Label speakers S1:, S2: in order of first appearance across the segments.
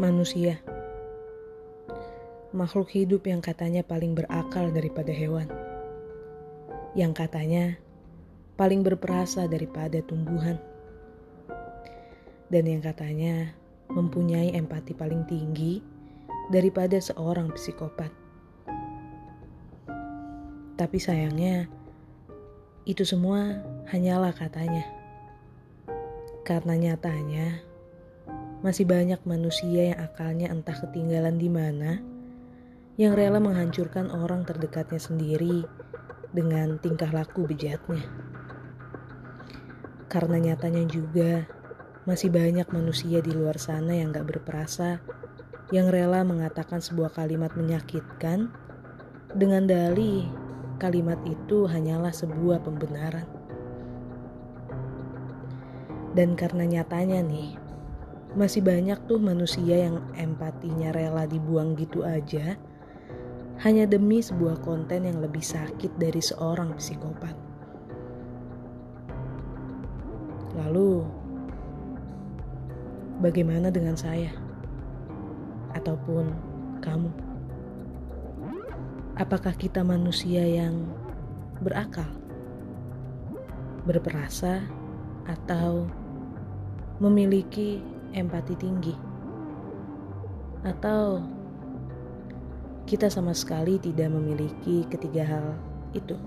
S1: Manusia. Makhluk hidup yang katanya paling berakal daripada hewan. Yang katanya paling berperasa daripada tumbuhan. Dan yang katanya mempunyai empati paling tinggi daripada seorang psikopat. Tapi sayangnya itu semua hanyalah katanya. Karena nyatanya masih banyak manusia yang akalnya entah ketinggalan di mana, yang rela menghancurkan orang terdekatnya sendiri dengan tingkah laku bejatnya. Karena nyatanya juga masih banyak manusia di luar sana yang gak berperasa, yang rela mengatakan sebuah kalimat menyakitkan dengan dalih kalimat itu hanyalah sebuah pembenaran. Dan karena nyatanya nih, masih banyak tuh manusia yang empatinya rela dibuang gitu aja hanya demi sebuah konten yang lebih sakit dari seorang psikopat. Lalu, bagaimana dengan saya? Ataupun kamu? Apakah kita manusia yang berakal, berperasa, atau memiliki empati tinggi, atau kita sama sekali tidak memiliki ketiga hal itu.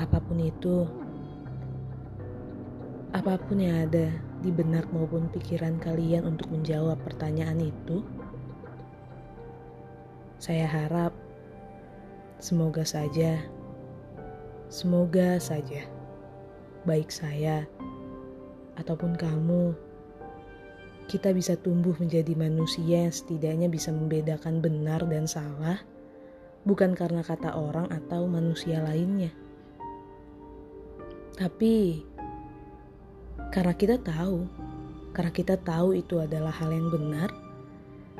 S1: Apa pun itu, apa pun yang ada di benak maupun pikiran kalian untuk menjawab pertanyaan itu, saya harap semoga saja, semoga saja, baik saya ataupun kamu, kita bisa tumbuh menjadi manusia yang setidaknya bisa membedakan benar dan salah, bukan karena kata orang atau manusia lainnya, tapi karena kita tahu, karena kita tahu itu adalah hal yang benar,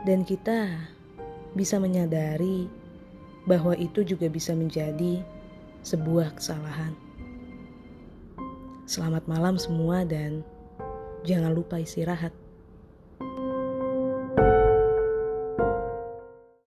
S1: dan kita bisa menyadari bahwa itu juga bisa menjadi sebuah kesalahan. Selamat malam semua dan jangan lupa istirahat.